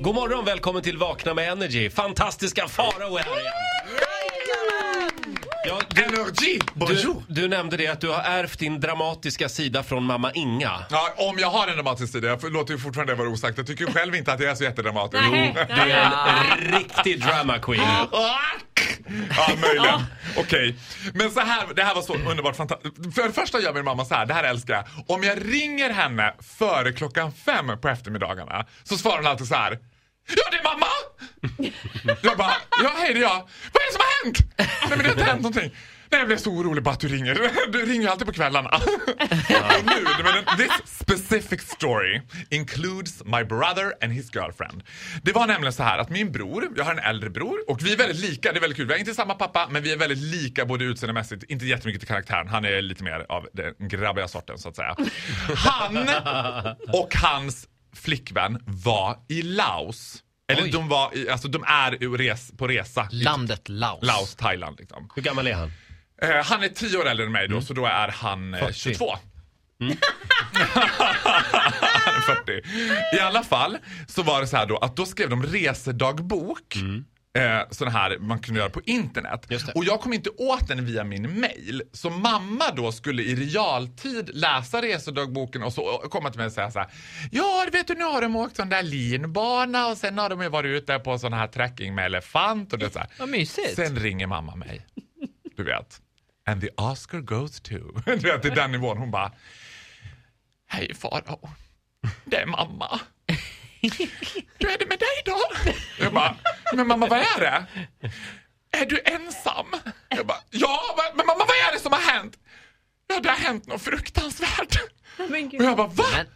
God morgon, välkommen till Vakna med Energy. Fantastiska Farao är här igen. Ja, du, Energy! du, Bonjour! du nämnde det att du har ärvt din dramatiska sida från mamma Inga. Ja, om jag har en dramatisk sida, jag låter ju fortfarande det vara osagt. Jag tycker själv inte att jag är så jättedramatisk. Jo. Du är en riktig drama queen. Ja, möjligen. Okej. Men så här, det här var så underbart fantastiskt. För det första gör min mamma så här, det här älskar jag. Om jag ringer henne före klockan fem på eftermiddagarna så svarar hon alltid så här. Ja, det är mamma! Jag bara, ja hej det är jag. Vad är det som har hänt? Nej men det har inte hänt någonting. Nej, jag blev så orolig bara att du ringer. Du ringer ju alltid på kvällarna. Nu, this specific story includes my brother and his girlfriend. Det var nämligen så här att min bror, jag har en äldre bror och vi är väldigt lika, det är väldigt kul. Vi har inte samma pappa men vi är väldigt lika både utseendemässigt, inte jättemycket till karaktären. Han är lite mer av den grabbiga sorten så att säga. Han och hans flickvän var i Laos. Eller Oj. de var i, alltså de är res, på resa. Landet Laos. Laos, Thailand liksom. Hur gammal är han? Eh, han är tio år äldre än mig då, så då är han eh, 40. 22. han är 40. I alla fall så var det så här då att då skrev de resedagbok. Eh, sån här man kunde göra på internet. Och jag kom inte åt den via min mail. Så mamma då skulle i realtid läsa resedagboken och så komma till mig och säga så här. Ja, vet du nu har de åkt sån där linbana och sen har de ju varit ute på sån här trekking med elefant och det så här. Vad mysigt. Sen ringer mamma mig. Du vet. And the Oscar goes to. Du vet, till den nivån. Hon bara. Hej Farao. Det är mamma. Hur är det med dig då? Jag bara. Men mamma vad är det? Är du ensam? Jag bara. Ja, men mamma vad är det som har hänt? Ja, det har hänt något fruktansvärt. Men gud. Och jag bara. Va? Men-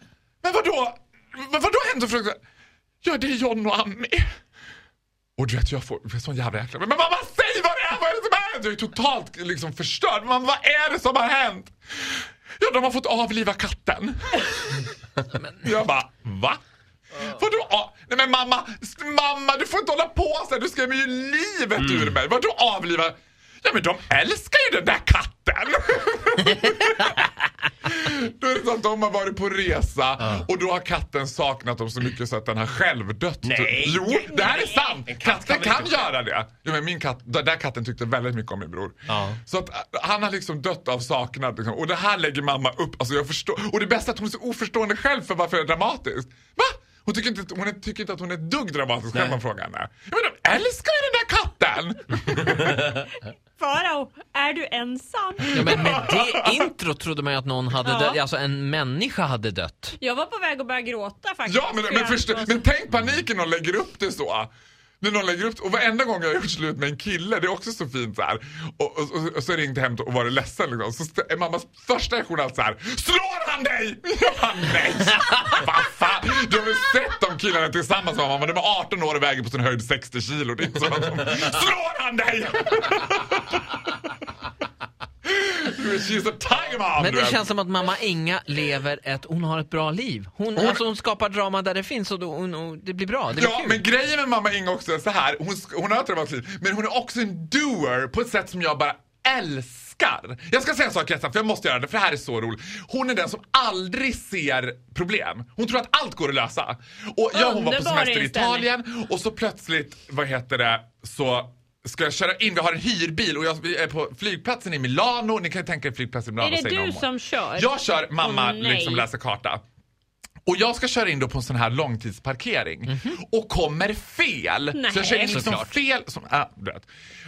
Men vadå? Men vadå hänt något fruktansvärt? Ja, det är John och Annie. Och du vet, jag får jag får sån jävla jäkla... Men mamma, hänt? Jag är totalt liksom förstörd. Mamma, vad är det som har hänt? Ja, de har fått avliva katten. Jag bara, va? Vadå? a- Nej men mamma, mamma du får inte hålla på så här. Du skrämmer ju livet ur mig. Vadå avliva? Ja men de älskar ju den där katten! Då är det så att de har varit på resa och då har katten saknat dem så mycket så att den har själv dött. Nej. Jo, det här är sant! En katt Katten kan kan göra det. Ja, men min katt, den där katten tyckte väldigt mycket om min bror. Ja. Så att äh, han har liksom dött av saknad. Liksom. Och det här lägger mamma upp. Alltså jag förstår. Och det bästa är att hon är så oförstående själv för varför det är dramatiskt. Va? Hon tycker inte, hon är, tycker inte att hon är ett dugg dramatisk själv om man frågar henne. Ja, men de älskar ju den där katten! Farao, är du ensam? Ja, men med det intro trodde man ju att någon hade Ja. dött, alltså en människa hade dött. Jag var på väg att börja gråta faktiskt. Ja men, men, så- men tänk paniken när de lägger upp det så. När någon lägger upp och varenda gång jag har gjort slut med en kille, det är också så fint så här. Och, och, och, och så ringde jag hem och var ledsen liksom. Så är mammas första reaktion alltid så här. Slår han dig? Jag bara nej. Vad fan. Du har väl sett de killarna tillsammans med mamma. De är 18 år och väger på sin höjd 60 kilo. Det är inte så att de, Slår han dig? She's a tiger mom. Men det känns som att mamma Inga lever ett, hon har ett bra liv. Hon, Hon- alltså hon skapar drama där det finns och, då, hon, och det blir bra. Det blir Ja, kul. men grejen med mamma Inga också är så här. Hon, hon har ett dramatiskt liv, men hon är också en doer på ett sätt som jag bara älskar. Jag ska säga en sak för jag måste göra det, för det här är så roligt. Hon är den som aldrig ser problem. Hon tror att allt går att lösa. Och ja, hon var på Underbar semester i inställning. Italien och så plötsligt, vad heter det, så ska jag köra in, vi har en hyrbil och jag är på flygplatsen i Milano. Ni kan ju tänka er flygplatsen i Milano. Är det du som kör? Jag kör, mamma nej. liksom läser karta. Och jag ska köra in då på en sån här långtidsparkering och kommer fel. Nej. Så jag kör in liksom Såklart. fel. Som, vet.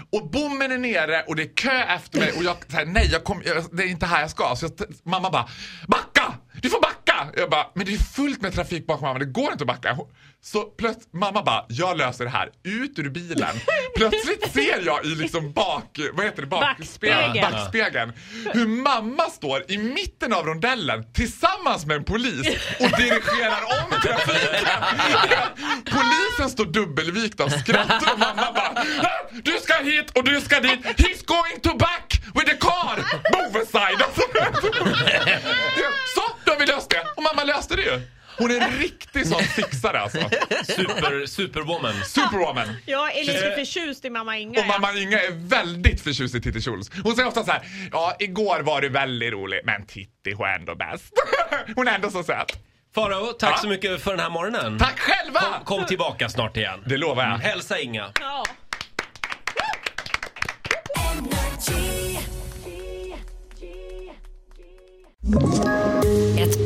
Och bommen är nere och det är kö efter mig och jag säger nej, jag kom, jag, det är inte här jag ska. Så jag, mamma bara, backa! Du får backa! Jag bara, men det är fullt med trafik bakom mamma, det går inte att backa. Så plötsligt, mamma bara, jag löser det här. Ut ur bilen. Plötsligt ser jag i liksom bak, vad heter det? Bak, Backspegeln. spegel- backspegeln. Hur mamma står i mitten av rondellen tillsammans med en polis och dirigerar om trafiken. Polisen står dubbelvikt av skratt och mamma bara "Ah, Du ska hit och du ska dit. He's going to back with the car. Move aside. Så, då har vi löst det. Och mamma löste det ju. Hon är en riktig sån fixare alltså. Super, superwoman. Superwoman. Jag är lite förtjust i mamma Inga. Och mamma Inga är väldigt förtjust i Titti Schultz. Hon säger ofta så här: ja igår var du väldigt rolig, men Titti hon är ändå bäst. hon är ändå så söt. Farao, tack Ja. så mycket för den här morgonen. Tack själva! Kom, kom tillbaka snart igen. Det lovar jag. Hälsa Inga. Ja.